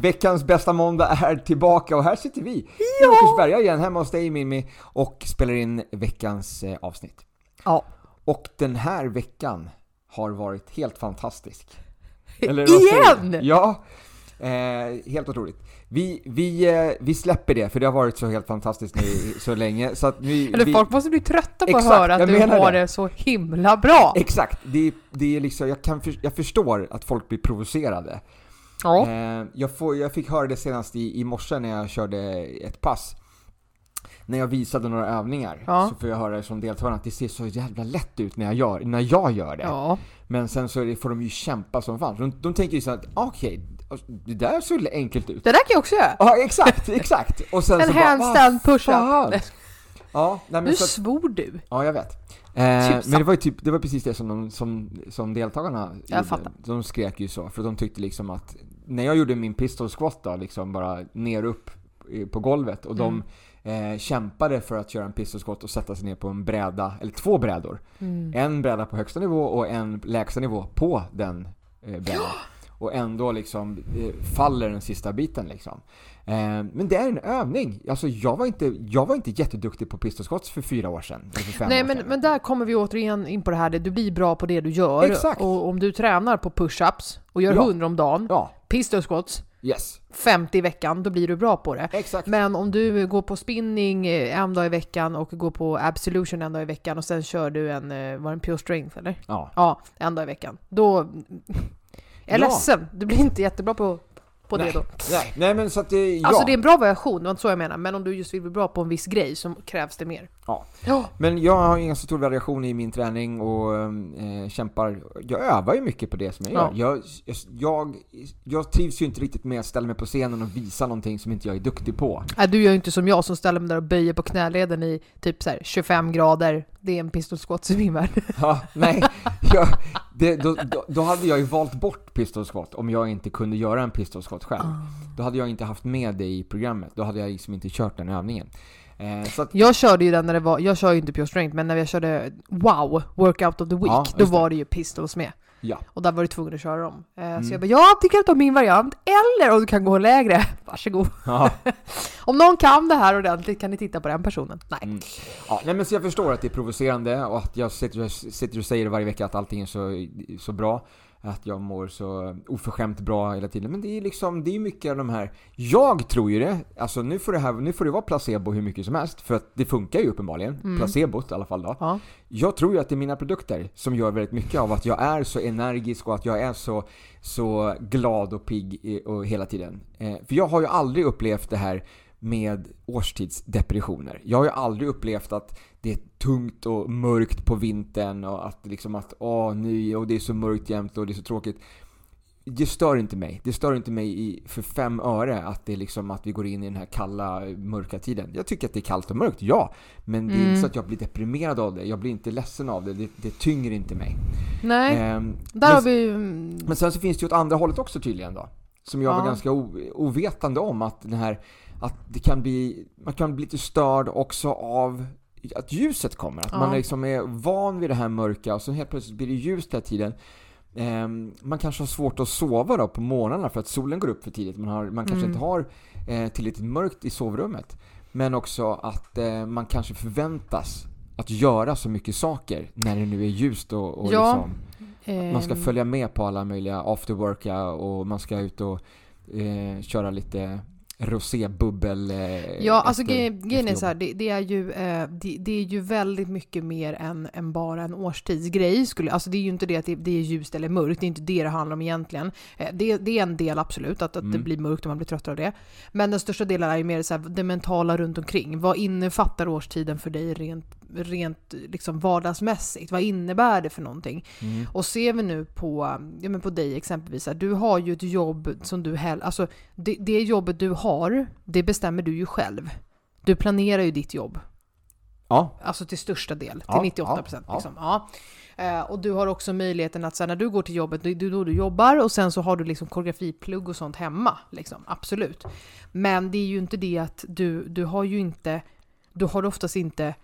Veckans bästa måndag är tillbaka och här sitter vi i Åkersberga igen hemma hos dig Mimmi och spelar in veckans eh, avsnitt. Ja. Och den här veckan har varit helt fantastisk. Eller? Igen! Ja, eh, helt otroligt. Vi, vi, eh, vi släpper det, för det har varit så helt fantastiskt nu så länge. Så att vi, Eller vi, folk måste bli trötta på Exakt, att höra att du har det. det så himla bra. Exakt, det, det är liksom, jag, kan jag förstår att folk blir provocerade. Ja. Eh, jag, får, jag fick höra det senast i, i morse när jag körde ett pass. När jag visade några övningar Ja. så får jag höra från deltagarna att det ser så jävla lätt ut när jag gör, när jag gör det. ja. Men sen så det, får de ju kämpa som fan. De, de tänker ju så att, ah, okej, det där såg enkelt ut. Det där kan jag också göra. Ja, exakt, exakt. Och sen En handstand push-up. Ja, nej, Nu så svor du. ja, jag vet. Eh, Tusan. men det var ju typ, det var precis det som, de, som, som deltagarna Jag gjorde. fattar. De skrek ju så, för de tyckte liksom att när jag gjorde min pistol squat då, liksom bara ner upp på golvet och de Mm. eh, kämpade för att köra en pistol squat och sätta sig ner på en bräda, eller två brädor. Mm. En bräda på högsta nivå och en lägsta nivå på den eh, brädan. Och ändå liksom eh, faller den sista biten liksom. Eh, men det är en övning. Alltså jag var inte, jag var inte jätteduktig på pistol squats för fyra år sedan. För Nej men, sedan. men där kommer vi återigen in på det här, du blir bra på det du gör. Exakt. Och om du tränar på push-ups och gör Ja. 100 om dagen, Ja, pistol squats, yes. 50 i veckan, då blir du bra på det. Exakt. Men om du går på spinning eh, en dag i veckan och går på absolution en dag i veckan och sen kör du en, var det en pure strength eller? Ja. Ja, en dag i veckan. Då... Jag är Ja. ledsen, du blir inte jättebra på, på det Nej. då. Nej, nej men så att det, ja. Alltså det är en bra variation, det var inte så jag menar. Men om du just vill bli bra på en viss grej så krävs det mer. Ja. Ja. Men jag har ingen så stor variation i min träning och eh, kämpar. Jag övar ju mycket på det som jag gör. Jag, jag, jag trivs ju inte riktigt med att ställa mig på scenen och visa någonting som inte jag är duktig på. Nej, du gör ju inte som jag som ställer mig där och böjer på knäleden i typ så här 25 grader. Det är en pistol squat i min värld. Ja, nej. Jag, det, då, då, då hade jag ju valt bort pistol squat om jag inte kunde göra en pistol squat själv. Då hade jag inte haft med det i programmet. Då hade jag liksom inte kört den övningen. Eh, så att, Jag körde ju den när det var, jag kör ju inte pure strength, men när jag körde wow, workout of the week, Ja, då var det ju pistols med. Ja. Och där var du tvungen att köra dem. Eh, Mm. Så jag bara, ja, du kan ta min variant, eller om du kan gå lägre, varsågod. ja. Om någon kan det här ordentligt kan ni titta på den personen. Nej. Mm. Ja, nej men så jag förstår att det är provocerande och att jag sitter, sitter och säger varje vecka att allting är så, så bra. Att jag mår så oförskämt bra hela tiden. Men det är liksom, det är mycket av de här... Jag tror ju det. Alltså nu får det, här, nu får det vara placebo hur mycket som helst. För att det funkar ju uppenbarligen. Mm. Placebot i alla fall då. Ja. Jag tror ju att det är mina produkter som gör väldigt mycket av att jag är så energisk och att jag är så, så glad och pigg och hela tiden. Eh, för jag har ju aldrig upplevt det här med årstidsdepressioner. Jag har ju aldrig upplevt att det är tungt och mörkt på vintern och att liksom att åh nu, och det är så mörkt jämt och det är så tråkigt. Det stör inte mig. Det stör inte mig i, för fem öre att det är liksom att vi går in i den här kalla, mörka tiden. Jag tycker att det är kallt och mörkt, ja. Men det är Mm. inte så att jag blir deprimerad av det. Jag blir inte ledsen av det. Det, det tynger inte mig. Nej, Ehm, där men, har vi men sen så finns det ju åt andra hållet också tydligen då. Som jag Ja. var ganska o, ovetande om att den här, att det kan bli, man kan bli lite störd också av att ljuset kommer. Att Ja. man liksom är van vid det här mörka och så helt plötsligt blir det ljust hela tiden. Ehm, man kanske har svårt att sova då på morgnarna för att solen går upp för tidigt. Man, har, man kanske Mm. inte har eh, tillräckligt mörkt i sovrummet. Men också att eh, man kanske förväntas att göra så mycket saker när det nu är ljust och, och Ja. liksom man ska ehm, följa med på alla möjliga afterworka och man ska ut och eh, köra lite rosébubbel eh, Ja, alltså grejen är så här, det, det, är ju, eh, det, det är ju väldigt mycket mer än, än bara en årstidsgrej. Skulle, alltså det är ju inte det att det, det är ljust eller mörkt, det är inte det det handlar om egentligen. Eh, det, det är en del absolut, att, att det Mm. blir mörkt och man blir tröttare av det. Men den största delen är ju mer så här, det mentala runt omkring. Vad innefattar årstiden för dig rent rent liksom vardagsmässigt. Vad innebär det för någonting? Mm. Och ser vi nu på, ja, men på dig exempelvis, här, du har ju ett jobb som du hellre, alltså det, det jobbet du har, det bestämmer du ju själv. Du planerar ju ditt jobb, Ja, alltså till största del, till Ja, 98 procent. ja, liksom. ja. Eh, och du har också möjligheten att så här, när du går till jobbet, det är då du jobbar och sen så har du liksom koreografiplugg och sånt hemma. Liksom. Absolut. Men det är ju inte det att du, du har ju inte, du har oftast inte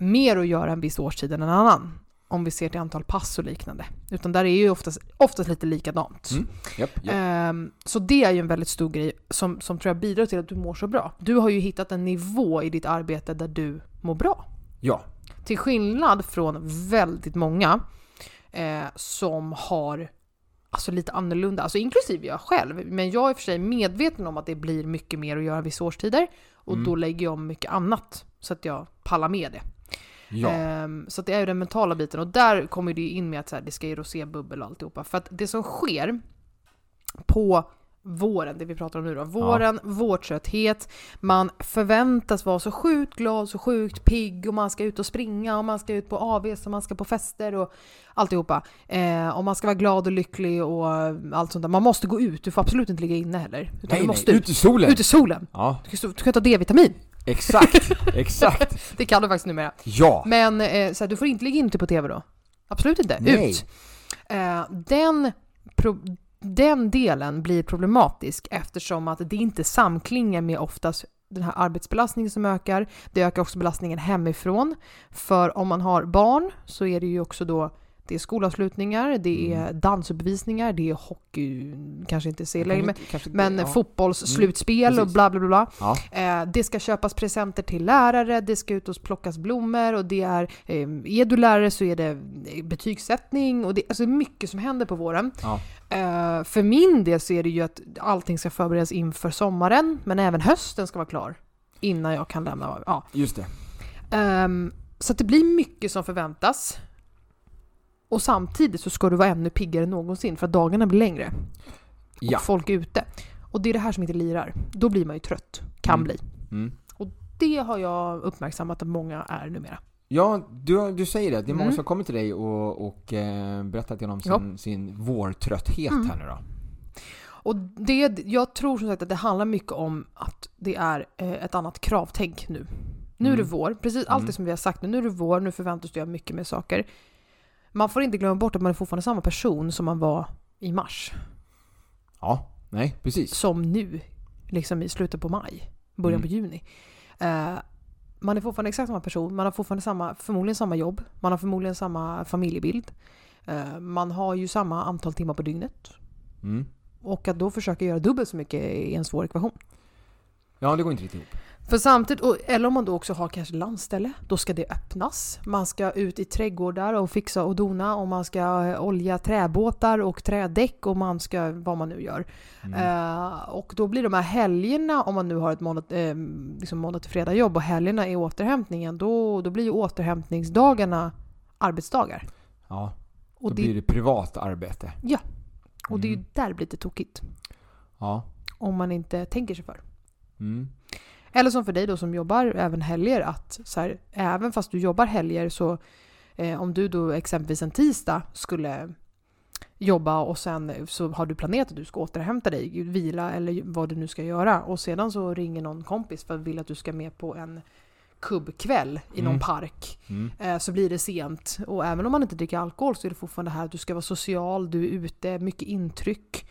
mer att göra en viss årstid än en annan. Om vi ser till antal pass och liknande. Utan där är ju oftast, oftast lite likadant. Mm. japp, japp. Ehm, så det är ju en väldigt stor grej som, som tror jag bidrar till att du mår så bra. Du har ju hittat en nivå i ditt arbete där du mår bra. ja. Till skillnad från väldigt många eh, som har alltså lite annorlunda, alltså inklusive jag själv, men jag är för sig medveten om att det blir mycket mer att göra vissa årstider och Mm. då lägger jag om mycket annat så att jag pallar med det. Ja. Ehm, så det är ju den mentala biten och där kommer det ju in med att så här, det ska ju rosébubbel och alltihopa. För att det som sker på våren, det vi pratar om nu då, våren, vårtrötthet, man förväntas vara så sjukt glad, så sjukt pigg och man ska ut och springa och man ska ut på AVs och man ska på fester och alltihopa. Eh, och man ska vara glad och lycklig och allt sånt där. Man måste gå ut, du får absolut inte ligga inne heller. Utan Nej, du nej, måste ut i solen! Ut i solen! Ja, Du ska, du ska ta D-vitamin! Exakt, exakt. Det kan du faktiskt numera. Ja, Men eh, så här, du får inte ligga inte på TV då. Absolut inte. Nej. Ut! Eh, den, pro- den delen blir problematisk eftersom att det inte samklingar med oftast den här arbetsbelastningen som ökar. Det ökar också belastningen hemifrån. För om man har barn så är det ju också då det är skolavslutningar, det är dansuppvisningar, det är hockey, kanske inte ser längre, men, inte- men ja. fotbollsslutspel Mm, och bla bla bla. Ja. Eh, det ska köpas presenter till lärare, det ska ut och plockas blommor och det är, eh, är du lärare så är det eh, betygssättning och det är alltså mycket som händer på våren. Ja. Eh, för min del så är det ju att allting ska förberedas inför sommaren, men även hösten ska vara klar innan jag kan lämna. Ja. Just det. Ehm, så det blir mycket som förväntas. Och samtidigt så ska du vara ännu piggare än någonsin för att dagarna blir längre Ja. och folk är ute. Och det är det här som inte lirar. Då blir man ju trött. Kan Mm. bli. Mm. Det har jag uppmärksammat att många är numera. Ja, du, du säger det. Det är många Mm. som kommer till dig och, och eh, berättar till om sin, sin vårtrötthet Mm. här nu då. Och det, jag tror som sagt att det handlar mycket om att det är eh, ett annat kravtänk nu. Nu är det Mm. vår, precis allt det Mm. som vi har sagt nu. Nu är det vår, nu förväntas du göra mycket mer saker. Man får inte glömma bort att man är fortfarande samma person som man var i mars. Ja, nej, precis. Som nu, liksom i slutet på maj, början Mm. på juni. Eh, man är fortfarande exakt samma person, man har fortfarande samma, förmodligen samma jobb, man har förmodligen samma familjebild. Eh, man har ju samma antal timmar på dygnet. Mm. Och att då försöka göra dubbelt så mycket är en svår ekvation. Ja, det går inte riktigt ihop. För samtidigt, och- eller om man då också har kanske landställe, då ska det öppnas. Man ska ut i trädgårdar och fixa och dona och man ska eh, olja träbåtar och trädäck och man ska, vad man nu gör. Mm. Eh, och då blir de här helgerna, om man nu har ett måndag, eh, liksom måndag till fredag jobb och helgerna är återhämtningen, då, då blir ju återhämtningsdagarna arbetsdagar. Ja, Och då det, blir det privat arbete. och det är ju Mm. där det blir lite tokigt. Ja. Om man inte tänker sig för. Mm. Eller som för dig då som jobbar även helger att så här, även fast du jobbar helger så eh, om du då exempelvis en tisdag skulle jobba och sen så har du planerat att du ska återhämta dig, vila eller vad du nu ska göra och sedan så ringer någon kompis för att vill att du ska med på en kubbkväll i någon Mm. park Mm. eh, så blir det sent och även om man inte dricker alkohol så är det fortfarande här att du ska vara social, du är ute, mycket intryck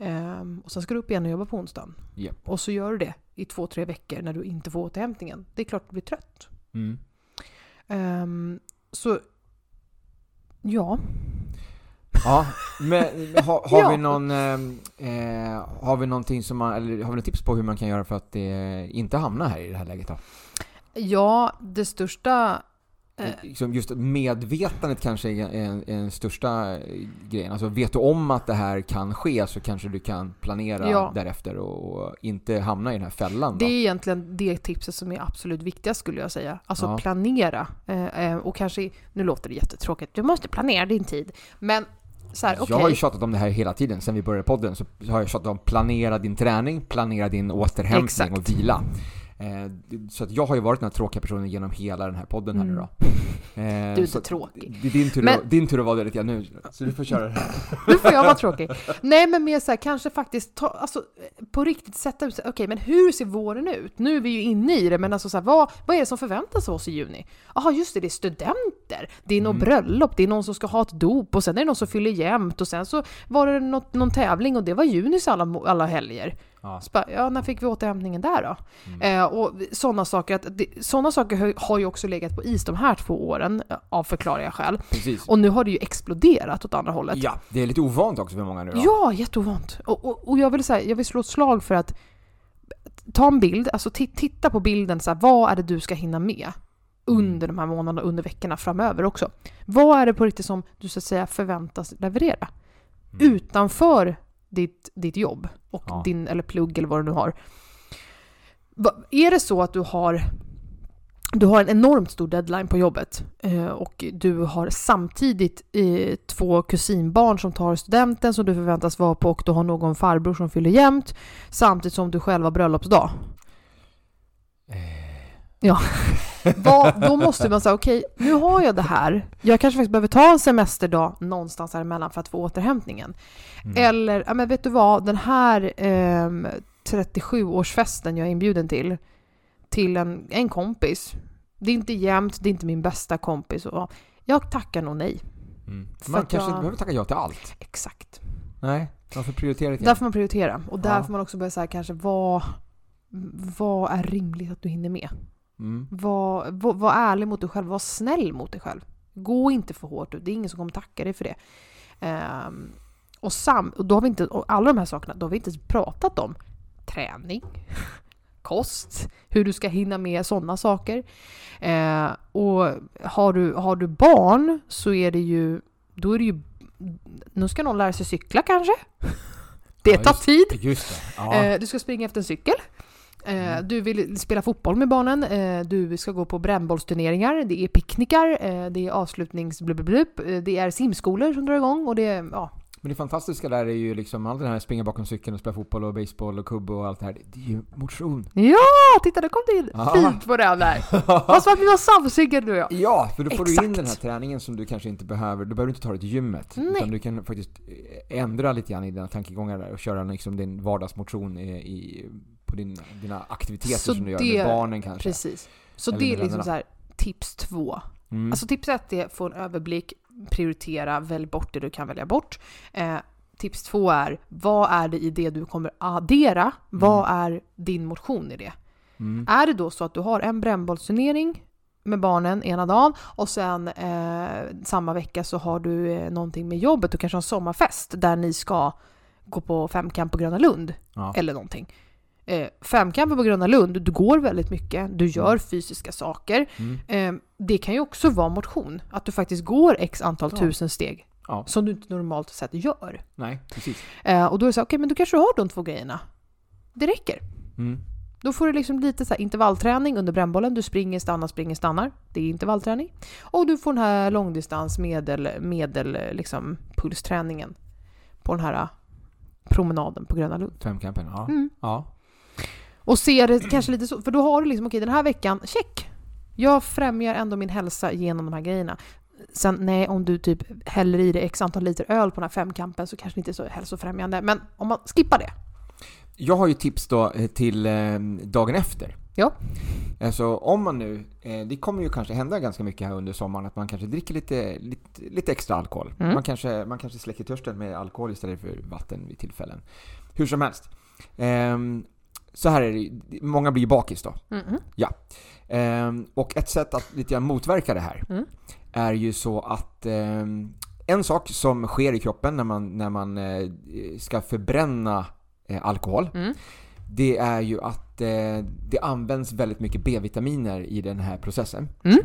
Ehm, och sen ska du upp igen och jobba på onsdagen. Japp. Och så gör du det i två, tre veckor när du inte får återhämtningen. Det är klart du blir trött. Mm. Ehm, så ja, Ja, men har, har Ja. vi någon, eh, eh, har vi någonting som man, eller har vi något tips på hur man kan göra för att det inte hamnar här i det här läget då? ja det största eh, Liksom just medvetandet kanske är en, en största eh, grejen. Alltså vet du om att det här kan ske så kanske du kan planera Ja. därefter och, inte hamna i den här fällan Det är egentligen det tipset som är absolut viktigast skulle jag säga. Alltså Ja. planera. Eh, eh, och kanske, nu låter det jättetråkigt, du måste planera din tid. Men så här, okej. Jag har ju tjatat om det här hela tiden, sen vi började podden så har jag tjatat om planera din träning, planera din återhämtning Exakt. och vila. Eh, så att jag har ju varit den här tråkiga personen genom hela den här podden här nu då. Eh, Mm. Du är så tråkig. Det är din tur, Men- att, din tur att vara det lite grann nu, så du får köra det här. Nu får jag vara tråkig. Nej men mer så här, kanske faktiskt ta, alltså, på riktigt sätta ut okej men hur ser våren ut? Nu är vi ju inne i det, men alltså så här, vad, vad är det som förväntas av oss i juni? Jaha just det, det är studenter, det är något bröllop, det är någon som ska ha ett dop och sen är det någon som fyller jämnt och sen så var det något, någon tävling och det var junis alla, alla helger. Ja. Så bara, ja, när fick vi återhämtningen där då? Eh, och sådana saker, att det, såna saker har- ju också legat på is de här två åren, eh, av förklarliga skäl. Precis. Och nu har det ju exploderat åt andra hållet. Ja, det är lite ovant också för många nu då. Ja, jätteovant. Och, och, och jag, vill säga, jag vill slå ett slag för att ta en bild, alltså ti- titta på bilden, så här, vad är det du ska hinna med? Under de här månaderna, under veckorna framöver också. Vad är det på riktigt som du så att säga förväntas leverera? Mm. Utanför ditt, ditt jobb, och Ja. din, eller plugg eller vad du nu har. Är det så att du har du har en enormt stor deadline på jobbet eh, och du har samtidigt eh, två kusinbarn som tar studenten som du förväntas vara på och du har någon farbror som fyller jämnt samtidigt som du själv har bröllopsdag. Ja. Vad, då måste man säga okej, nu har jag det här. Jag kanske faktiskt behöver ta en semesterdag någonstans här emellan för att få återhämtningen. Mm. Eller, ja men vet du vad, den här ehm, 37-årsfesten jag är inbjuden till, till en, en kompis. Det är inte jämnt, det är inte min bästa kompis. Och jag tackar nog nej. Mm. Man kanske jag- inte behöver tacka ja till allt. Exakt. Nej, man får prioritera lite Där får man prioritera. Och där Ja. får man också börja säga kanske vad, vad är rimligt att du hinner med? Mm. Var, var, var ärlig mot dig själv, var snäll mot dig själv. Gå inte för hårt ut, det är ingen som kommer tacka dig för det. Ehm, och, sam, och då har vi inte, och alla de här sakerna, då har vi inte ens pratat om träning, kost, hur du ska hinna med sådana saker. Eh, och har du, har du barn så är det ju, då är det ju, nu ska någon lära sig cykla kanske? Det Ja, tar just- tid. Just det. Ja. Eh, du ska springa efter en cykel. Eh, Du vill spela fotboll med barnen. Eh, Du ska gå på brännbollsturneringar. Det är picknickar. eh, Det är avslutningsblubblublubb. eh, Det är simskolor som drar igång och det är, ja. Men det fantastiska där är ju liksom allt det här springa bakom cykeln och spela fotboll och baseball och kubb och allt det här. Det är ju motion. Ja, titta det kom det in Ja. fint på den där. Vad som att vi var samsynkat du och jag. Ja, för då får du in Exakt. den här träningen som du kanske inte behöver. Då behöver du inte ta dig till gymmet. Nej. Utan du kan faktiskt ändra lite grann i dina tankegångar där och köra liksom din vardagsmotion i, i, på din, dina aktiviteter Så som du gör det- med barnen kanske. Precis. Så Eller det är liksom vännerna. så här tips två. Mm. Alltså tips ett är få en överblick, prioritera, välj bort det du kan välja bort. Eh, tips två är, vad är det i det du kommer addera? Vad är din motion i det? Mm. Är det då så att du har en brännbollsturnering med barnen ena dagen och sen eh, samma vecka så har du eh, någonting med jobbet, du kanske har en sommarfest där ni ska gå på femkamp på Gröna Lund Ja. eller någonting. Eh, femkampen på Gröna Lund, du går väldigt mycket, du gör fysiska saker. Mm. Eh, det kan ju också vara motion, att du faktiskt går x antal Ja. tusen steg Ja. som du inte normalt sett gör. Nej, precis. Eh, och då är det så, okej men då kanske du har de två grejerna. Det räcker. Mm. Då får du liksom lite så intervallträning under brännbollen. Du springer, stannar, springer, stannar. Det är intervallträning. Och du får den här långdistans medel, medel liksom pulsträningen på den här eh, promenaden på Gröna Lund. Femkampen, ja. Mm. ja. Och ser det kanske lite så, för då har du liksom, okej den här veckan, check! Jag främjar ändå min hälsa genom de här grejerna. Sen nej, om du typ häller i dig x antal liter öl på den här femkampen så kanske det inte är så hälsofrämjande. Men om man skippar det. Jag har ju tips då eh, till eh, dagen efter. Ja. Alltså om man nu, eh, det kommer ju kanske hända ganska mycket här under sommaren att man kanske dricker lite, lite, lite extra alkohol. Mm. Man, kanske, man kanske släcker törsten med alkohol istället för vatten vid tillfällen. Hur som helst. Så här är det många blir bakis då. Mhm. Ehm, och ett sätt att lite grann motverka det här Mm. är ju så att ehm, en sak som sker i kroppen när man, när man eh, ska förbränna eh, alkohol Mm. det är ju att eh, det används väldigt mycket B-vitaminer i den här processen. Mm.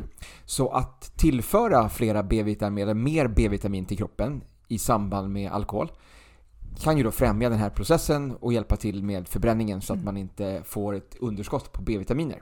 Så att tillföra flera B-vitamin, eller mer B-vitamin till kroppen i samband med alkohol kan ju då främja den här processen och hjälpa till med förbränningen så att Mm. man inte får ett underskott på B-vitaminer.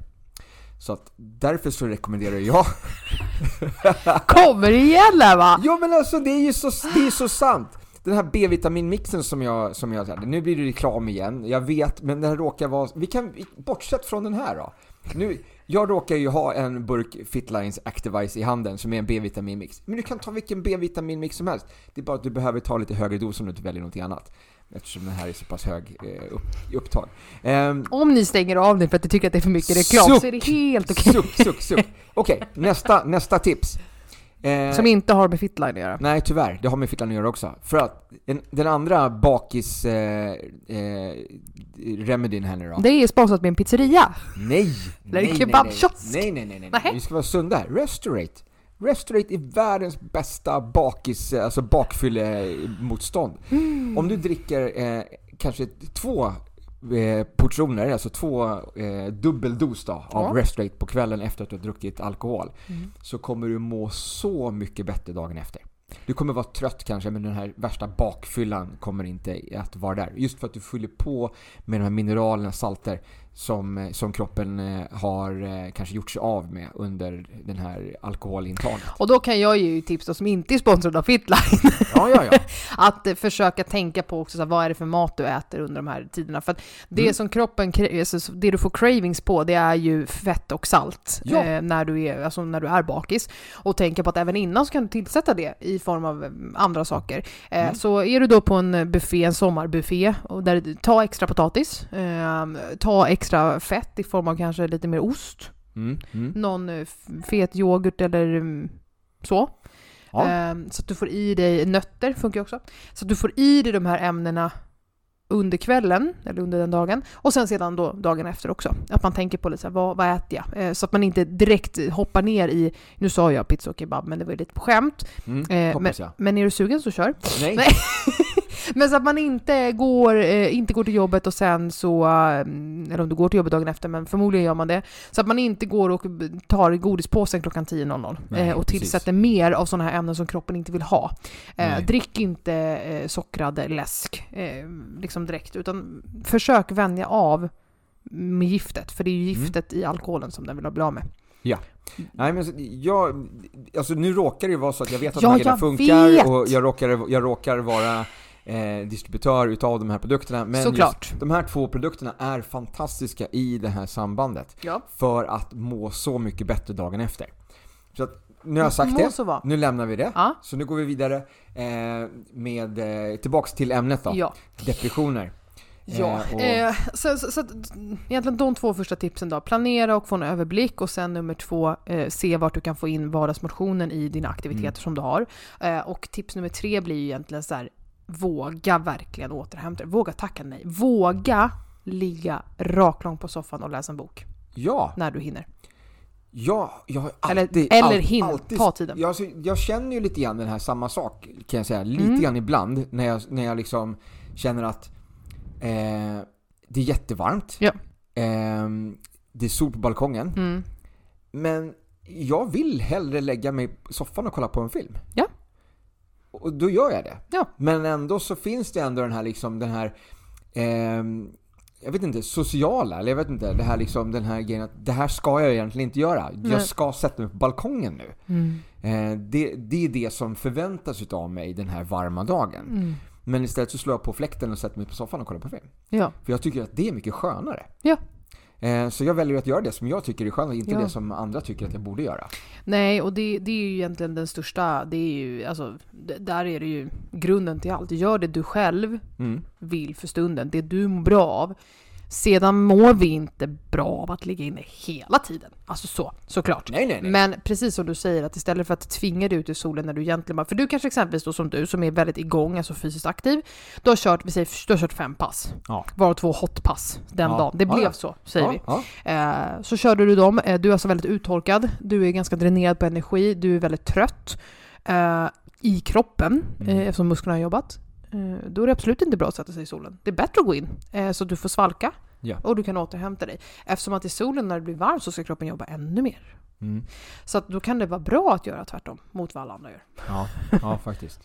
Så att därför så rekommenderar jag... Kommer igen där va? Ja men alltså det är ju så, det är så sant! den här B-vitaminmixen som jag, som jag nu blir det reklam igen, jag vet, men den råkar vara, vi kan, bortsett från den här då. Nu, jag råkar ju ha en burk Fitlines Activise i handen som är en B-vitaminmix. Men du kan ta vilken B-vitaminmix som helst. Det är bara att du behöver ta lite högre dos om du inte väljer någonting annat. Eftersom den här är så pass hög eh, upp, upptag. Um, om ni stänger av den för att ni tycker att det är för mycket reklam suck, så är det helt okej. Okay. Suck, suck, suck. Okej, okay, nästa, nästa tips. Eh, som inte har med Fitline att göra? Nej, tyvärr. Det har med Fitline att göra också. För att den, den andra bakis... Eh, eh, remedin här nu då. Det är sponsrat med en pizzeria. Nej! Eller en kebabkiosk. Nej, nej, nej, nej, nej. Vi ska vara sunda här. Restorate. Restorate är världens bästa bakis, alltså bakfyllemotstånd. Mm. Om du dricker eh, kanske två portioner, alltså två eh, dubbeldos då, av ja. Restorate på kvällen efter att du har druckit alkohol, mm. så kommer du må så mycket bättre dagen efter. Du kommer vara trött kanske, men den här värsta bakfyllan kommer inte att vara där. Just för att du fyller på med de här mineralerna, salter, som, som kroppen eh, har eh, kanske gjort sig av med under den här alkoholintaget. Och då kan jag ge tips då, som inte är sponsrad av Fitline. Ja, ja, ja. att eh, försöka tänka på också så här, vad är det för mat du äter under de här tiderna. För att det mm. som kroppen, alltså, det du får cravings på, det är ju fett och salt eh, när, du är, alltså, när du är bakis. Och tänka på att även innan så kan du tillsätta det i form av andra saker. Eh, mm. Så är du då på en buffé, en sommarbuffé, och där, ta extra potatis, eh, ta extra extra fett i form av kanske lite mer ost. Mm, mm. Någon eh, fet yoghurt eller mm, så. Ja. Ehm, så att du får i dig nötter, funkar också. Så att du får i dig de här ämnena under kvällen, eller under den dagen, och sen sedan då dagen efter också. Att man tänker på lite så här, vad, vad äter jag? Eh, så att man inte direkt hoppar ner i, nu sa jag pizza och kebab, men det var ju lite på skämt. Mm, eh, men, men är du sugen så kör. Nej. Nej. Men så att man inte går, eh, inte går till jobbet och sen så, mm, eller om du går till jobbet dagen efter, men förmodligen gör man det. Så att man inte går och tar godispåsen klockan 10.00 eh, och tillsätter precis. mer av sådana här ämnen som kroppen inte vill ha. Eh, drick inte eh, sockrad läsk eh, liksom direkt, utan försök vänja av med giftet, för det är ju mm. giftet mm. i alkoholen som den vill bli av med. Ja. Nej men jag, alltså nu råkar det ju vara så att jag vet att ja, grejerna funkar vet. och jag råkar, jag råkar vara eh, distributör utav de här produkterna. Men Såklart. just de här två produkterna är fantastiska i det här sambandet. Ja. För att må så mycket bättre dagen efter. Så att, nu har jag sagt det, nu lämnar vi det. Ja. Så nu går vi vidare eh, med, eh, tillbaks till ämnet då. Ja. Depressioner. Ja, eh, och... eh, så, så, så, egentligen de två första tipsen då. Planera och få en överblick och sen nummer två, eh, se vart du kan få in vardagsmotionen i dina aktiviteter mm. som du har. Eh, och tips nummer tre blir ju egentligen så här, våga verkligen återhämta dig. Våga tacka nej. Våga ligga raklång på soffan och läsa en bok. Ja. När du hinner. Ja, jag har alltid... Eller, eller hinn, alltid, ta tiden. Jag, alltså, jag känner ju lite grann den här samma sak, kan jag säga. Lite mm. grann ibland när jag, när jag liksom känner att eh, det är jättevarmt. Ja. Eh, det är sol på balkongen. Mm. Men jag vill hellre lägga mig på soffan och kolla på en film. Ja. Och då gör jag det. Ja. Men ändå så finns det ändå den här liksom den här eh, jag vet inte, sociala, eller jag vet inte, det här liksom, den här grejen att det här ska jag egentligen inte göra. Nej. Jag ska sätta mig på balkongen nu. Mm. Eh, det, det är det som förväntas av mig den här varma dagen. Mm. Men istället så slår jag på fläkten och sätter mig på soffan och kollar på film. Ja. För jag tycker att det är mycket skönare. Ja. Eh, så jag väljer att göra det som jag tycker är skönt, inte ja. det som andra tycker att jag borde göra. Nej, och det, det är ju egentligen den största, det är ju, alltså, där är det ju grunden till allt. Gör det du själv mm. vill för stunden, det du mår bra av. Sedan mår vi inte bra av att ligga inne hela tiden. Alltså så, såklart. Nej, nej, nej. Men precis som du säger, att istället för att tvinga dig ut i solen när du egentligen bara... För du kanske exempelvis då som du, som är väldigt igång, alltså fysiskt aktiv. Du har kört, vi säger, du har kört fem pass. Ja. Varav två hotpass den ja. dagen. Det blev ja, så, säger vi. Eh, så körde du dem, eh, du är alltså väldigt uttorkad, du är ganska dränerad på energi, du är väldigt trött. Eh, i kroppen, mm. eh, eftersom musklerna har jobbat. Eh, då är det absolut inte bra att sätta sig i solen. Det är bättre att gå in eh, så att du får svalka ja. och du kan återhämta dig. Eftersom att i solen när det blir varmt så ska kroppen jobba ännu mer. Mm. Så att då kan det vara bra att göra tvärtom mot vad alla andra gör. Ja, ja faktiskt.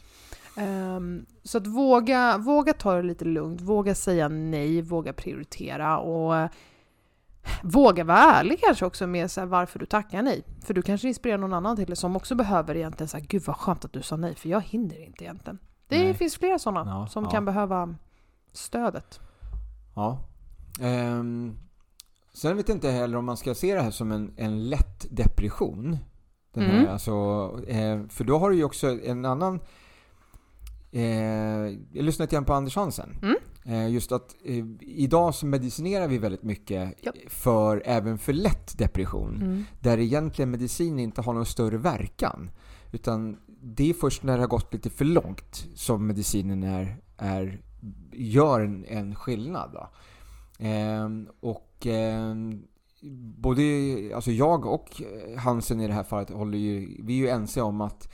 um, så att våga, våga ta det lite lugnt, våga säga nej, våga prioritera och Våga vara ärlig kanske också med så varför du tackar nej. För du kanske inspirerar någon annan till det som också behöver egentligen säga gud vad skönt att du sa nej för jag hinner inte egentligen. Det Nej. finns flera sådana Ja, som ja. kan behöva stödet. Ja. Ehm, sen vet jag inte heller om man ska se det här som en, en lätt depression. Den här, Mm. alltså, eh, för då har du ju också en annan... Eh, jag lyssnade grann på Anders Hansen. Mm. Eh, just att eh, idag så medicinerar vi väldigt mycket Japp. för, även för lätt depression. Mm. Där egentligen medicin inte har någon större verkan. Utan det är först när det har gått lite för långt som medicinen är, är, gör en, en skillnad. Då. Ehm, och ehm, både alltså jag och Hansen i det här fallet håller ju, vi är ju ense om att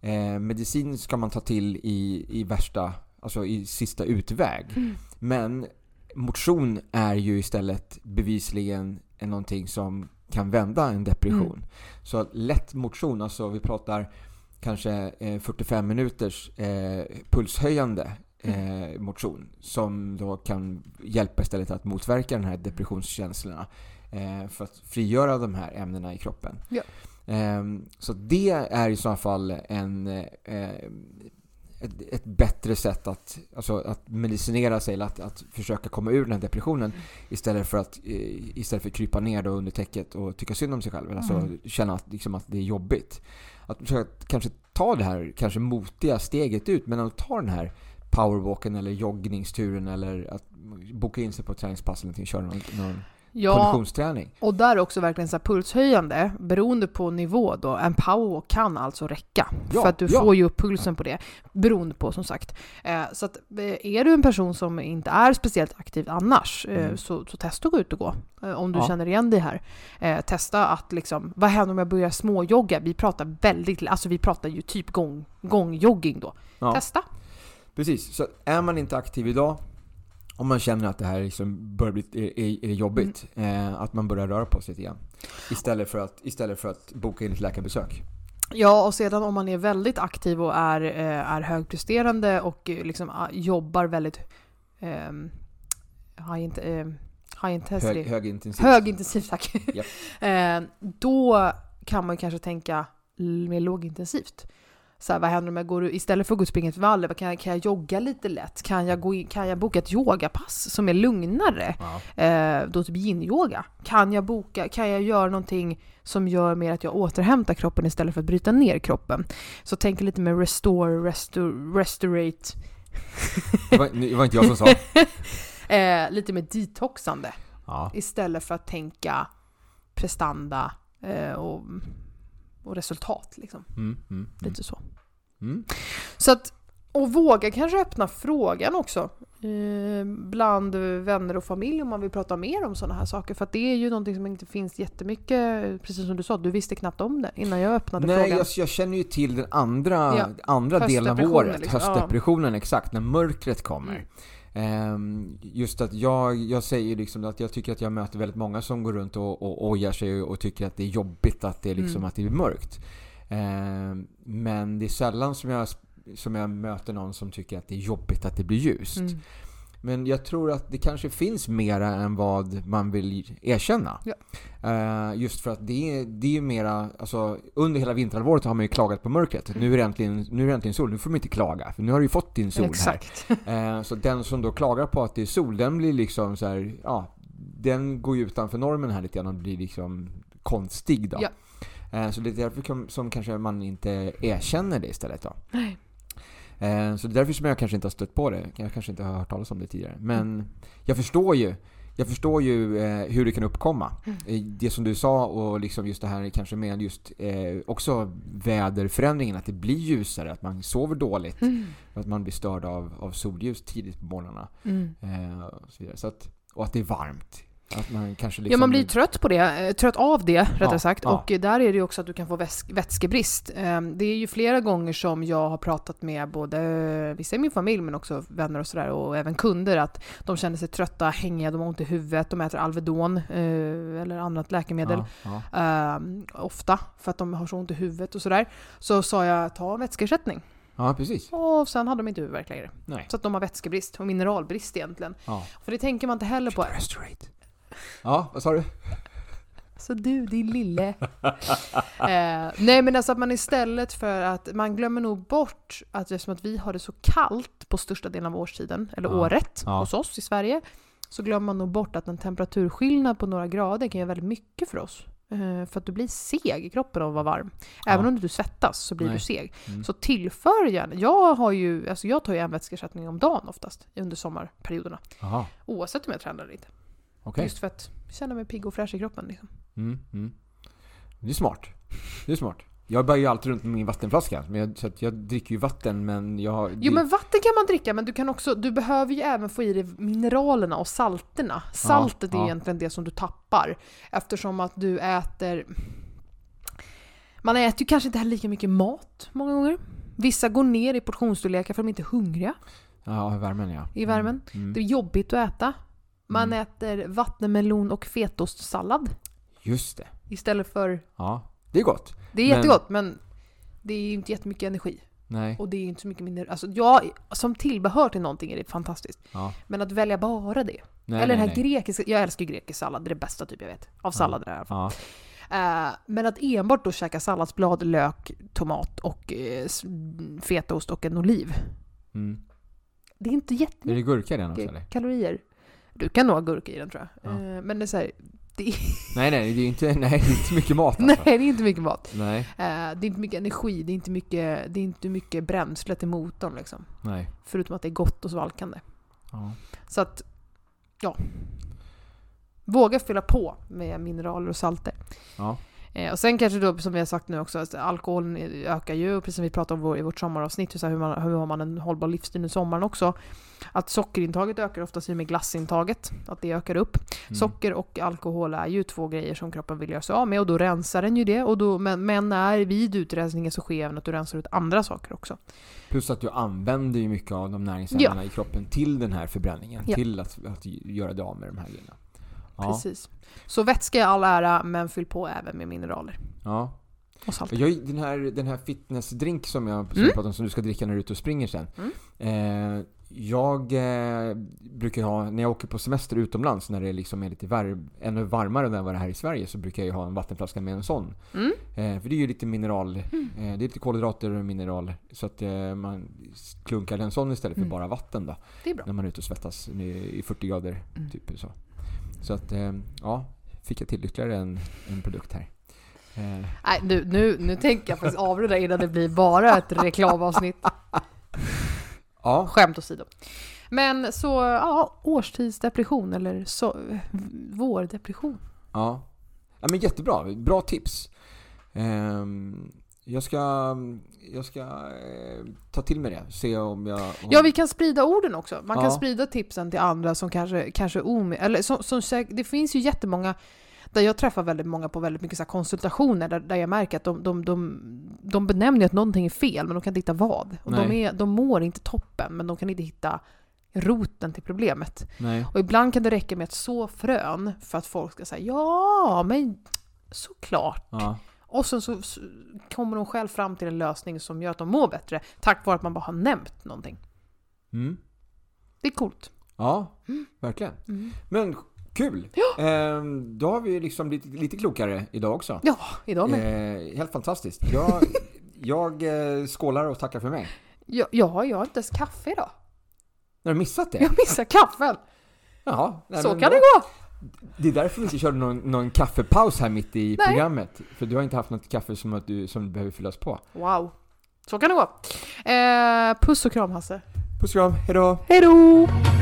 eh, medicin ska man ta till i, i värsta, alltså i sista utväg. Mm. Men motion är ju istället bevisligen en någonting som kan vända en depression. Mm. Så lätt motion, alltså vi pratar kanske eh, 45 minuters eh, pulshöjande eh, motion som då kan hjälpa istället att motverka den här depressionskänslorna eh, för att frigöra de här ämnena i kroppen. Ja. Ehm, så det är i så fall en, eh, ett, ett bättre sätt att, alltså att medicinera sig eller att, att försöka komma ur den här depressionen istället för att, eh, istället för att krypa ner då under täcket och tycka synd om sig själv. Alltså Mm. känna att, liksom, att det är jobbigt. Att försöka kanske ta det här kanske motiga steget ut men att ta den här powerwalken eller joggningsturen eller att boka in sig på ett träningspass eller någonting, köra någon, någon Ja, konditionsträning. och där är också verkligen så här pulshöjande, beroende på nivå då. En powerwalk kan alltså räcka. Ja, för att du ja. får ju upp pulsen på det, beroende på som sagt. Eh, så att eh, är du en person som inte är speciellt aktiv annars, eh, Mm. så, så testa att gå ut och gå. Eh, om du Ja. känner igen dig här. Eh, testa att liksom, vad händer om jag börjar småjogga? Vi pratar väldigt, alltså vi pratar ju typ gång, gångjogging då. Testa. Precis, så är man inte aktiv idag om man känner att det här liksom börjar bli är, är, jobbigt, eh, att man börjar röra på sig lite grann. Istället för att, istället för att boka in ett läkarbesök. Ja, och sedan om man är väldigt aktiv och är, eh, är högpresterande och eh, liksom ah, jobbar väldigt ehm, high, eh, high intensity. Hög, högintensivt. Högintensivt, tack. Japp. eh, då kan man kanske tänka mer lågintensivt. Så här, vad händer om jag går istället för att gå och springa ett valv, kan jag, kan jag jogga lite lätt? Kan jag, gå kan jag boka ett yogapass som är lugnare? Ja. eh, då typ yin-yoga? Kan jag boka, kan jag göra någonting som gör mer att jag återhämtar kroppen istället för att bryta ner kroppen? Så tänk lite mer restore, restor, restorate, Det, var, det var inte jag som sa. eh, lite mer detoxande Ja. istället för att tänka prestanda eh, och, och resultat liksom. Mm, mm, mm. Lite så. Mm. Så att, och våga kanske öppna frågan också eh, bland vänner och familj om man vill prata mer om sådana här saker. För det är ju någonting som inte finns jättemycket, precis som du sa, du visste knappt om det innan jag öppnade Nej, frågan. jag, jag känner ju till den andra, Ja. andra delen av året. liksom, ja. Höstdepressionen, exakt. När mörkret kommer. Ehm, just att jag, jag säger liksom att jag tycker att jag möter väldigt många som går runt och, och ojar sig och tycker att det är jobbigt att det, liksom, Mm. att det är mörkt. Ehm, men det är sällan som jag, som jag möter någon som tycker att det är jobbigt att det blir ljust. Mm. Men jag tror att det kanske finns mera än vad man vill erkänna. Ja. Eh, just för att det är, det är mera, alltså under hela vinterhalvåret har man ju klagat på mörkret. Nu, är det äntligen, nu är det äntligen sol, nu får man inte klaga. För nu har du ju fått din sol Exakt. här. Eh, så den som då klagar på att det är sol, den blir liksom så här, ja, den går ju utanför normen här lite grann och blir liksom konstig då. Ja. Eh, så det är därför som kanske man inte erkänner det istället då. Nej. Eh, Så det är därför som jag kanske inte har stött på det. Jag kanske inte har hört talas om det tidigare. Men Mm. jag förstår ju jag förstår ju eh, hur det kan uppkomma. Mm. Eh, Det som du sa och liksom just det här kanske med just eh, också väderförändringen, att det blir ljusare, att man sover dåligt, Mm. att man blir störd av, av solljus tidigt på morgnarna. Mm. Eh, och, så vidare. Så att, och att det är varmt. Att man kanske Ja, liksom... man blir trött på det, eh, trött av det rättare Ja, sagt. ja. Och eh, där är det ju också att du kan få vätskebrist. Ehm, Det är ju flera gånger som jag har pratat med både vissa i min familj men också vänner och sådär och även kunder att de känner sig trötta, hängiga, de har ont i huvudet, de äter Alvedon eh, eller annat läkemedel. Ja, ja. Ehm, ofta för att de har så ont i huvudet och sådär. Så sa jag ta vätskeersättning. ja, precis. Och sen hade de inte huvudvärk längre. Nej. Så att de har vätskebrist och mineralbrist egentligen. Ja. För det tänker man inte heller på. Restorate. Ja, vad sa du? Så du, din lille. eh, nej men alltså att man istället för att, man glömmer nog bort att eftersom att vi har det så kallt på största delen av årstiden, eller Ja. året, Ja. hos oss i Sverige, så glömmer man nog bort att en temperaturskillnad på några grader kan göra väldigt mycket för oss. Eh, för att du blir seg i kroppen av att vara varm. Även Ja. om du svettas så blir Nej. du seg. Mm. Så tillför gärna, jag har ju, alltså jag tar ju en vätskeersättning om dagen oftast under sommarperioderna. Jaha, Oavsett om jag tränar eller inte. Okej. Just för att känna mig pigg och fräsch i kroppen liksom. Mm, mm. Det är smart. Det är smart. Jag bär ju alltid runt med min vattenflaska, men jag, så att jag dricker ju vatten men jag... Jo men vatten kan man dricka men du kan också, du behöver ju även få i dig mineralerna och salterna. Saltet är ja. egentligen det som du tappar. Eftersom att du äter... Man äter ju kanske inte heller lika mycket mat många gånger. Vissa går ner i portionsstorlekar för att de inte är hungriga Ja, värmen ja. i värmen. Mm. Det är jobbigt att äta. Man Mm. äter vattenmelon och fetostsallad Just det. istället för... Ja, det är gott. Det är Men- jättegott men det är ju inte jättemycket energi. Nej. Och det är ju inte så mycket mindre... Alltså jag, som tillbehör till någonting är det fantastiskt. Ja. Men att välja bara det. Nej, Eller den här nej. grekiska, jag älskar ju grekisk sallad, det är det bästa typ jag vet. Av sallader i alla fall. Ja. Eh, men att enbart då käka salladsblad, lök, tomat och eh, fetaost och en oliv. Mm. Det är inte Är jättemycket det gurka i den också eller? kalorier. Du kan nog ha gurka i den tror jag. Ja. Eh, men det är så här, det är, Nej, nej, det är inte, nej, det är inte mycket mat nej alltså. det är inte mycket mat. Nej. Eh, det är inte mycket energi, det är inte mycket, det är inte mycket bränsle till motorn liksom. Nej. Förutom att det är gott och svalkande. Ja. Så att, ja. Våga fylla på med mineraler och salter. Ja. Eh, och sen kanske då, som vi har sagt nu också, att alkoholen ökar ju, precis som vi pratade om vår- i vårt sommaravsnitt, så här, hur, man, hur har man en hållbar livsstil under sommaren också. Att sockerintaget ökar oftast i och med glassintaget, att det ökar upp. Mm. Socker och alkohol är ju två grejer som kroppen vill göra sig av med och då rensar den ju det. Och då, men, men när vid utrensningen så sker även att du rensar ut andra saker också. Plus att du använder ju mycket av de näringsämnena i kroppen till den här förbränningen. Ja. Till att, att göra dig av med de här grejerna. Ja. Precis. Så vätska är all ära, men fyll på även med mineraler ja. och salt. Jag, den, här, den här fitnessdrink som jag, som Mm. pratade om, som du ska dricka när du är ute och springer sen. Eh, jag eh, brukar ha, när jag åker på semester utomlands, när det liksom är lite var, ännu varmare än vad det är här i Sverige, så brukar jag ha en vattenflaska med en sån. Mm. Eh, för det är ju lite mineral, eh, det är lite kolhydrater och mineral. Så att eh, man klunkar en sån istället för Mm. bara vatten då. När man är ute och svettas i i 40 grader. Mm. Typ så. Så att, eh, ja, fick jag till ytterligare en, en produkt här. Eh, Nej, nu, nu, nu tänker jag faktiskt avrunda innan det blir bara ett reklamavsnitt. ja, Skämt åsido. Men så, ja, årstidsdepression eller så, vårdepression. Ja. ja men jättebra. Bra tips. Ehm, jag ska, jag ska eh, ta till mig det. Se om jag... Om, Ja, vi kan sprida orden också. Man kan Ja. sprida tipsen till andra som kanske, kanske om, eller som, som det finns ju jättemånga där jag träffar väldigt många på väldigt mycket så konsultationer där, där jag märker att de, de, de, de benämner att någonting är fel men de kan inte hitta vad. Och de, är, de mår inte toppen men de kan inte hitta roten till problemet. Nej. Och ibland kan det räcka med att så frön för att folk ska säga ja, men såklart. Ja. Och sen så kommer de själv fram till en lösning som gör att de mår bättre tack vare att man bara har nämnt någonting. Mm. Det är coolt. Ja, verkligen. Mm. Men kul! Ehm, då har vi liksom blivit lite klokare idag också. Ja, idag med. Eh, helt fantastiskt. Jag, jag eh, skålar och tackar för mig. Ja, ja, jag har inte ens kaffe idag. Har du missat det? Jag missar kaffen. Jaha. nej, så kan då- det gå. Det är därför vi inte körde någon, någon kaffepaus här mitt i Nej. programmet. För du har inte haft något kaffe som, att du, som behöver fyllas på. Wow. Så kan det gå. Eh, puss och kram Hasse. Puss och kram, hejdå! Hej då!